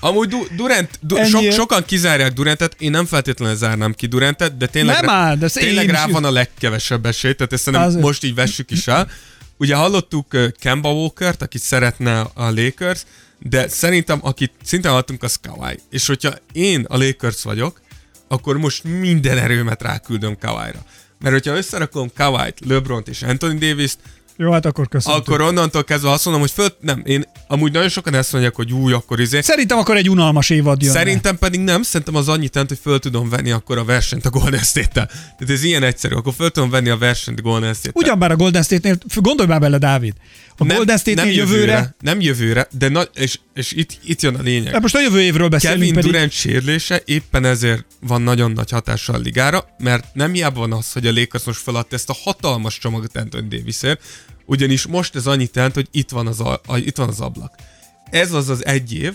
Amúgy du- Durant, du- Ennyi- so- sokan kizárják Durantet, én nem feltétlenül zárnám ki Durantet, de tényleg, Nem áll, de tényleg én rá van a legkevesebb esély, tehát ezt szerintem Azért. most így vessük is el. Ugye hallottuk Kemba Walkert, akit szeretne a Lakers, de szerintem akit szintén hallottunk, az Kawhi. És hogyha én a Lakers vagyok, akkor most minden erőmet ráküldöm Kawhi-ra. Mert hogyha összerakom Kawhi-t, LeBron-t és Anthony Davis-t, Jó, hát akkor köszönöm. akkor onnantól kezdve azt mondom, hogy föl, nem, én amúgy nagyon sokan ezt mondják, hogy új, akkor izé. Szerintem akkor egy unalmas évad jön. Szerintem pedig nem, szerintem az annyit jelent, hogy föl tudom venni akkor a versenyt a Golden State-tel. Tehát ez ilyen egyszerű, akkor föl tudom venni a versenyt a Golden State-tel. Ugyanbár a Golden State-nél, gondolj már bele, Dávid. A nem, Golden State-nél jövőre, Nem jövőre, de na, és, és itt, itt jön a lényeg. de most a jövő évről beszélünk Kevin pedig. Durant sérülése éppen ezért van nagyon nagy hatással a ligára, mert nem hiába van az, hogy a Lakers most feladta ezt a hatalmas csomagot Anthony Davisért, ugyanis most ez annyit jelent, hogy itt van az, a, a, itt van az ablak. Ez az az egy év,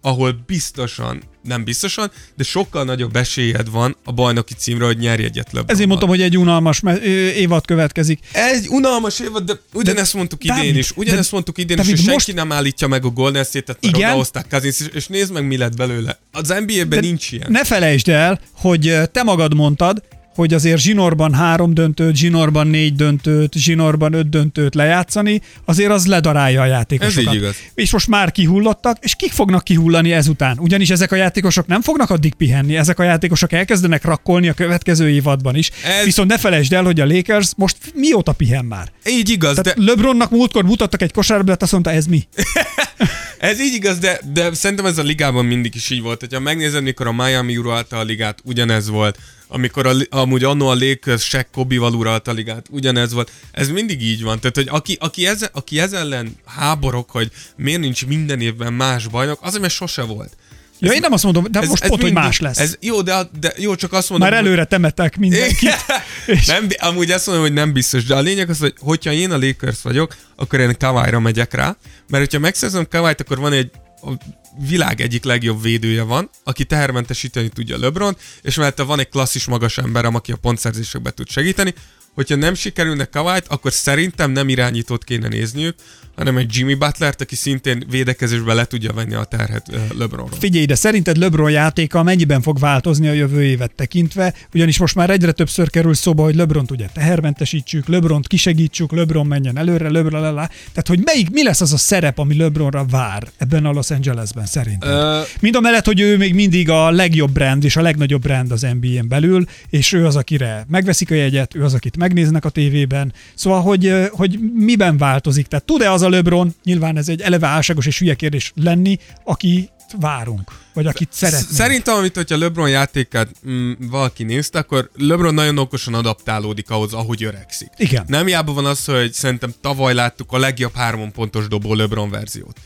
ahol biztosan, nem biztosan, de sokkal nagyobb esélyed van a bajnoki címre, hogy nyerj egyet LeBronval. Ezért mondtam, hogy egy unalmas me- évad következik. Ez unalmas évad, de ugyanezt mondtuk idén is. Ugyanezt de- mondtuk idén is, Dávid, és senki most- nem állítja meg a Golden State-et, mert Igen. odahozták Cousins, és- és nézd meg, mi lett belőle. Az NBA-ben De nincs ilyen. Ne felejtsd el, hogy te magad mondtad, hogy azért zsinórban három döntőt, zsinórban négy döntőt, zsinórban öt döntőt lejátszani, azért az ledarálja a játékosokat. Ez így igaz. És most már kihullottak, és kik fognak kihullani ezután? Ugyanis ezek a játékosok nem fognak addig pihenni, ezek a játékosok elkezdenek rakkolni a következő évadban is. Ez- Viszont ne felejtsd el, hogy a Lakers most mióta pihen már? Így igaz, Tehát de LeBronnak múltkor mutattak egy kosárlabdát, azt mondta, ez mi? ez így igaz, de, de szerintem ez a ligában mindig is így volt. hogyha megnézed, mikor a Miami uralta a ligát, ugyanez volt. Amikor a, amúgy annó a Lakers Shaq Kobe-val uralta a ligát, ugyanez volt. Ez mindig így van. Tehát, hogy aki, aki, ez, aki ez ellen háborog, hogy miért nincs minden évben más bajnok, az, mert sose volt. Ja, én nem azt mondom, de most pont, hogy mindig- más lesz. Ez, jó, de, de jó, csak azt mondom, Már hogy- előre temetek mindenkit. És- nem, amúgy azt mondom, hogy nem biztos, de a lényeg az, hogy hogyha én a Lakers vagyok, akkor én Kawhi-ra megyek rá, mert hogyha megszerzem Kawhi-t, akkor van egy a világ egyik legjobb védője van, aki tehermentesíteni tudja LeBron, és mellette van egy klasszis magas emberem, aki a pontszerzésekbe tud segíteni. Hogyha nem sikerülnek Kawhi-t, akkor szerintem nem irányítót kéne nézniük, hanem egy Jimmy Butlert, aki szintén védekezésbe le tudja venni a terhet LeBronról. Figyelj, de szerinted LeBron játéka mennyiben fog változni a jövő évet tekintve? Ugyanis most már egyre többször kerül szóba, hogy LeBron ugye tehermentesítsük, LeBron kisegítsük, LeBron menjen előre, LeBron lalá. Tehát, hogy melyik, mi lesz az a szerep, ami LeBronra vár ebben a Los Angelesben szerintem? Ö, Mind a mellett, hogy ő még mindig a legjobb brand és a legnagyobb brand az NBA-n belül, és ő az, akire megveszik a jegyet, ő az, akit megnéznek a tévében. Szóval, hogy, hogy miben változik? Tehát tud-e az a LeBron, nyilván ez egy eleve álságos és hülye kérdés lenni, aki várunk, vagy akit szeretnénk. Szerintem, amit, hogyha LeBron játékát mm, valaki nézte, akkor LeBron nagyon okosan adaptálódik ahhoz, ahogy öregszik. Igen. Nem hiába van az, hogy szerintem tavaly láttuk a legjobb három pontos dobó LeBron verziót.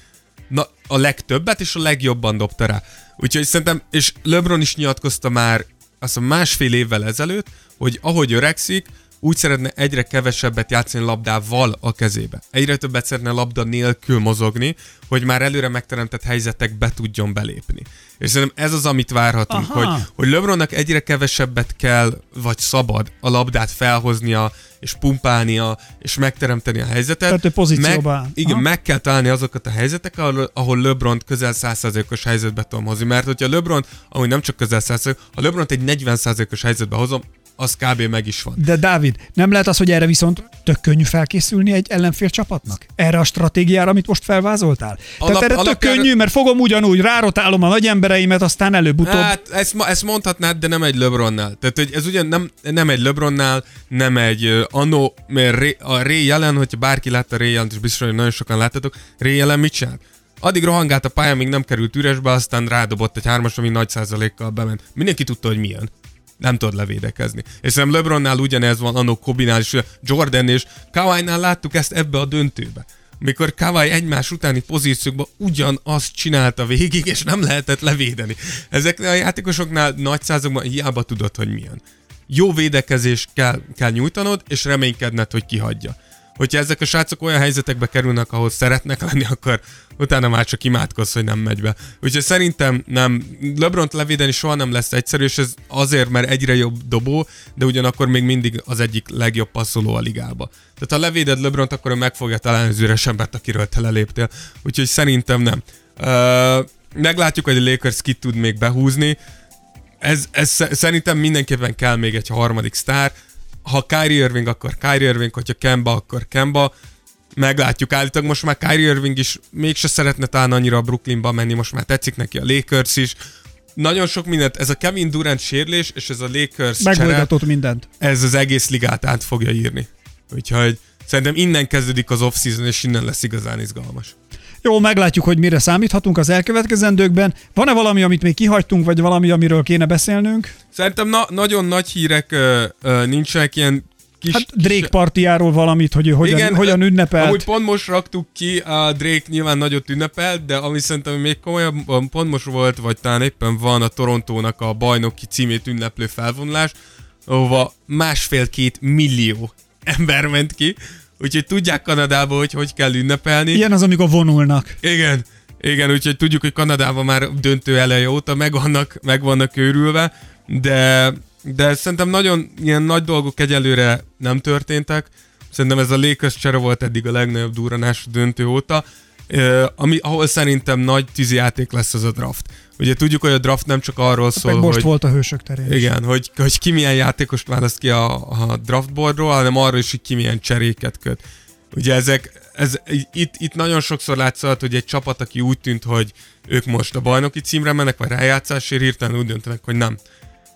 Na, a legtöbbet és a legjobban dobta rá. Úgyhogy szerintem, és LeBron is nyilatkozta már azt hiszem másfél évvel ezelőtt, hogy ahogy öregszik, úgy szeretne egyre kevesebbet játszani labdával a kezébe. Egyre többet szeretne labda nélkül mozogni, hogy már előre megteremtett helyzetekbe tudjon belépni. És szerintem ez az, amit várhatunk, Aha. hogy, hogy LeBronnak egyre kevesebbet kell, vagy szabad a labdát felhoznia, és pumpálnia, és megteremteni a helyzetet. Tehát ő pozícióba. Meg, igen, Aha. meg kell találni azokat a helyzeteket, ahol, ahol LeBron közel 100%-os helyzetbe tudom hozni. Mert hogyha LeBron, ahogy nem csak közel 100%, ha LeBron egy 40%-os helyzetbe hozom, az kb. meg is van. De Dávid, nem lehet az, hogy erre viszont tök könnyű felkészülni egy ellenfél csapatnak? Erre a stratégiára, amit most felvázoltál? Alap, Tehát Alap- erre tök alapjára- könnyű, mert fogom ugyanúgy, rárotálom a nagy embereimet, aztán előbb-utóbb. Hát ezt, ezt mondhatnád, de nem egy LeBronnál. Tehát, hogy ez ugyan nem, nem egy LeBronnál, nem egy Anno, mert Ray, a Ray jelen, hogyha bárki látta Ray jelent, és biztos, hogy nagyon sokan láttatok, Ray jelen mit csinál? Addig rohangált a pályán, még nem került üresbe, aztán rádobott egy hármas, ami nagy százalékkal bement. Mindenki tudta, hogy milyen nem tudod levédekezni. És szerintem LeBronnál ugyanez van, annak Kobinál is, Jordan és Kawhi-nál láttuk ezt ebbe a döntőbe. Mikor Kawhi egymás utáni pozíciókban ugyanazt csinálta végig, és nem lehetett levédeni. Ezeknél a játékosoknál nagy százakban hiába tudod, hogy milyen. Jó védekezés kell, kell nyújtanod, és reménykedned, hogy kihagyja. Hogyha ezek a srácok olyan helyzetekbe kerülnek, ahol szeretnek lenni, akkor utána már csak imádkozz, hogy nem megy be. Úgyhogy szerintem nem, LeBront levédeni soha nem lesz egyszerű, és ez azért, mert egyre jobb dobó, de ugyanakkor még mindig az egyik legjobb passzoló a ligába. Tehát ha levéded LeBront, akkor ő meg fogja találni az üres embert, akiről te leléptél. Úgyhogy szerintem nem. Uh, meglátjuk, hogy a Lakers ki tud még behúzni. Ez, ez szerintem mindenképpen kell még egy harmadik sztár. Ha Kyrie Irving, akkor Kyrie Irving, hogyha Kemba, akkor Kemba meglátjuk. Állítólag most már Kyrie Irving is mégse szeretne talán annyira Brooklynba menni, most már tetszik neki a Lakers is. Nagyon sok mindent, ez a Kevin Durant sérülés, és ez a Lakers csere, Megoldatott mindent. ez az egész ligát át fogja írni. Úgyhogy szerintem innen kezdődik az off-season, és innen lesz igazán izgalmas. Jó, meglátjuk, hogy mire számíthatunk az elkövetkezendőkben. Van-e valami, amit még kihagytunk, vagy valami, amiről kéne beszélnünk? Szerintem na- nagyon nagy hírek ö, ö, nincsenek, ilyen kis... Hát Drake partiáról valamit, hogy hogyan, Igen, hogyan ünnepelt. Amúgy pont most raktuk ki, a Drake nyilván nagyot ünnepelt, de ami szerintem még komolyan pont most volt, vagy talán éppen van a Torontónak a bajnoki címét ünneplő felvonulás, ahova másfél-két millió ember ment ki, úgyhogy tudják Kanadába, hogy hogy kell ünnepelni. Ilyen az, amikor vonulnak. Igen, igen, úgyhogy tudjuk, hogy Kanadában már döntő eleje óta meg vannak, meg vannak őrülve, de, de szerintem nagyon ilyen nagy dolgok egyelőre nem történtek. Szerintem ez a Lakers csere volt eddig a legnagyobb durranás a döntő óta, ami, ahol szerintem nagy tűzijáték lesz az a draft. Ugye tudjuk, hogy a draft nem csak arról szól, Meg most hogy... volt a hősök terén. Igen, hogy, hogy ki milyen játékost választ ki a, a draftboardról, hanem arról is, hogy ki milyen cseréket köt. Ugye ezek, ez, itt, itt nagyon sokszor látszott, hogy egy csapat, aki úgy tűnt, hogy ők most a bajnoki címre mennek, vagy rájátszásért hirtelen úgy döntenek, hogy nem.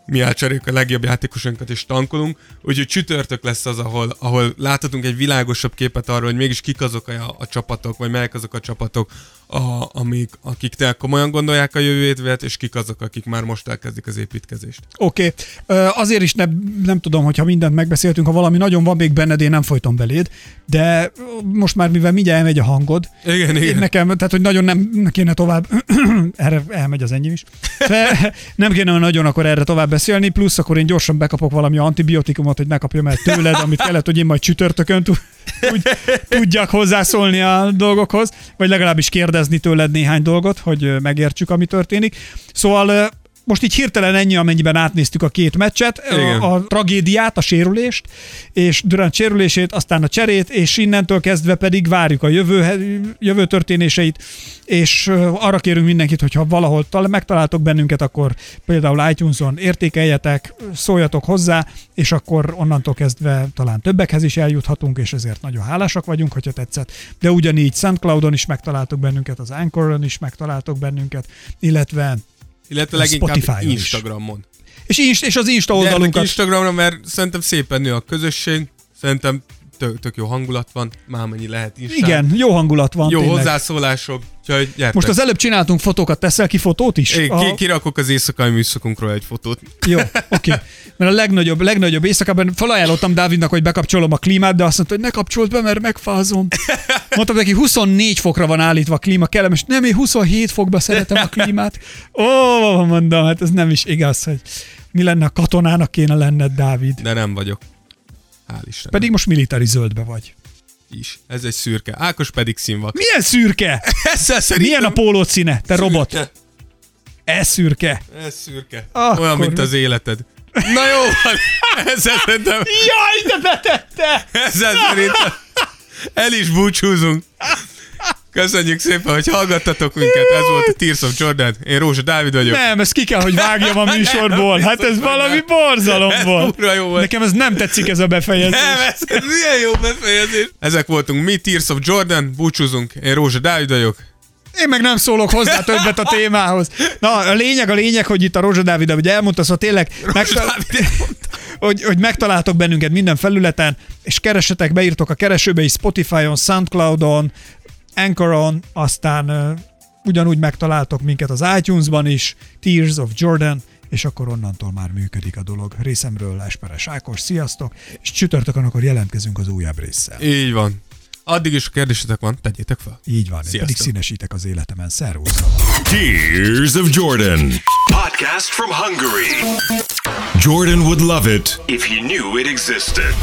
Mi elcseréljük a legjobb játékosunkat és tankolunk, úgyhogy csütörtök lesz az, ahol, ahol láthatunk egy világosabb képet arról, hogy mégis kik azok a, a csapatok, vagy melyek azok a csapatok, a, amik, akik tényleg komolyan gondolják a jövőjét, és kik azok, akik már most elkezdik az építkezést. Oké, okay. azért is ne, nem tudom, hogyha mindent megbeszéltünk, ha valami nagyon van még benned, én nem folytom beléd, de most már mivel mindjárt elmegy a hangod, Igen, én igen. nekem, tehát hogy nagyon nem kéne tovább, erre elmegy az enyém is, de nem kéne nagyon akkor erre tovább beszélni, plusz akkor én gyorsan bekapok valami antibiotikumot, hogy ne kapjam el tőled, amit kellett, hogy én majd csütörtökön tud, tud, tudjak hozzászólni a dolgokhoz, vagy legalábbis kérdezni tőled néhány dolgot, hogy megértsük, ami történik. Szóval most így hirtelen ennyi, amennyiben átnéztük a két meccset, Igen. a, a tragédiát, a sérülést, és Durant sérülését, aztán a cserét, és innentől kezdve pedig várjuk a jövő, jövő történéseit, és arra kérünk mindenkit, hogyha valahol tal- megtaláltok bennünket, akkor például iTunes-on értékeljetek, szóljatok hozzá, és akkor onnantól kezdve talán többekhez is eljuthatunk, és ezért nagyon hálásak vagyunk, hogyha tetszett. De ugyanígy SoundCloudon is megtaláltok bennünket, az Anchoron is megtaláltok bennünket, illetve Illetve A leginkább. Instagramon. és, és az Insta oldalunkat. Instagramra, mert szerintem szépen nő a közösség, szerintem tök, tök jó hangulat van, már mennyi lehet Instán. Igen, jó hangulat van. Jó tényleg. hozzászólások, úgyhogy gyertek. Most az előbb csináltunk fotókat, teszel ki fotót is? Én A- ki, kirakok az éjszakai műszakunkról egy fotót. Jó, oké. Mert a legnagyobb, legnagyobb éjszakában felajánlottam Dávidnak, hogy bekapcsolom a klímát, de azt mondta, hogy ne kapcsold be, mert megfázom. Mondtam neki, 24 fokra van állítva a klíma, kellemes. Nem, én 27 fokba szeretem a klímát. Ó, mondom, hát ez nem is igaz, hogy mi lenne a katonának kéne lenned, Dávid. De nem vagyok. Hál' Isten. Pedig most militári zöldbe vagy. is. Ez egy szürke. Ákos pedig színvak. Milyen szürke? Ezzel szerintem... Milyen a pólót színe, te robot? Szürke. Ez szürke. Ez szürke. Akkor Olyan, mint mi- az életed. Na jó van. Ezzel szerintem... Jaj, de betette! Ezzel szerintem el is búcsúzunk. Köszönjük szépen, hogy hallgattatok minket. Ez volt a Tears of Jordan. Én Rózsa Dávid vagyok. Nem, ezt ki kell, hogy vágjam a műsorból. Nem, Hát ez hogy valami nem. borzalom Ez volt. jó volt. Nekem ez nem tetszik ez a befejezés. Nem, ez, ez milyen jó befejezés. Ezek voltunk mi, Tears of Jordan. Búcsúzunk. Én Rózsa Dávid vagyok. Én meg nem szólok hozzá többet a témához. Na, a lényeg, a lényeg, hogy itt a Rózsa Dávid, ugye elmondta, szóval tényleg, megtal- Dávid hogy, hogy megtaláltok bennünket minden felületen, és keresetek, beírtok a keresőbe is Spotify-on, Soundcloud-on, Anchoron, aztán ugyanúgy megtaláltok minket az iTunes-ban is, Tears of Jordan, és akkor onnantól már működik a dolog. Részemről Esperes Ákos, sziasztok, és csütörtökön akkor jelentkezünk az újabb résszel. Így van. Addig is a kérdésetek van, tegyétek fel. Így van, én Sziasztok. pedig színesítek az életemen. Szervusz! Tears of Jordan. Podcast from Hungary. Jordan would love it If he knew it existed.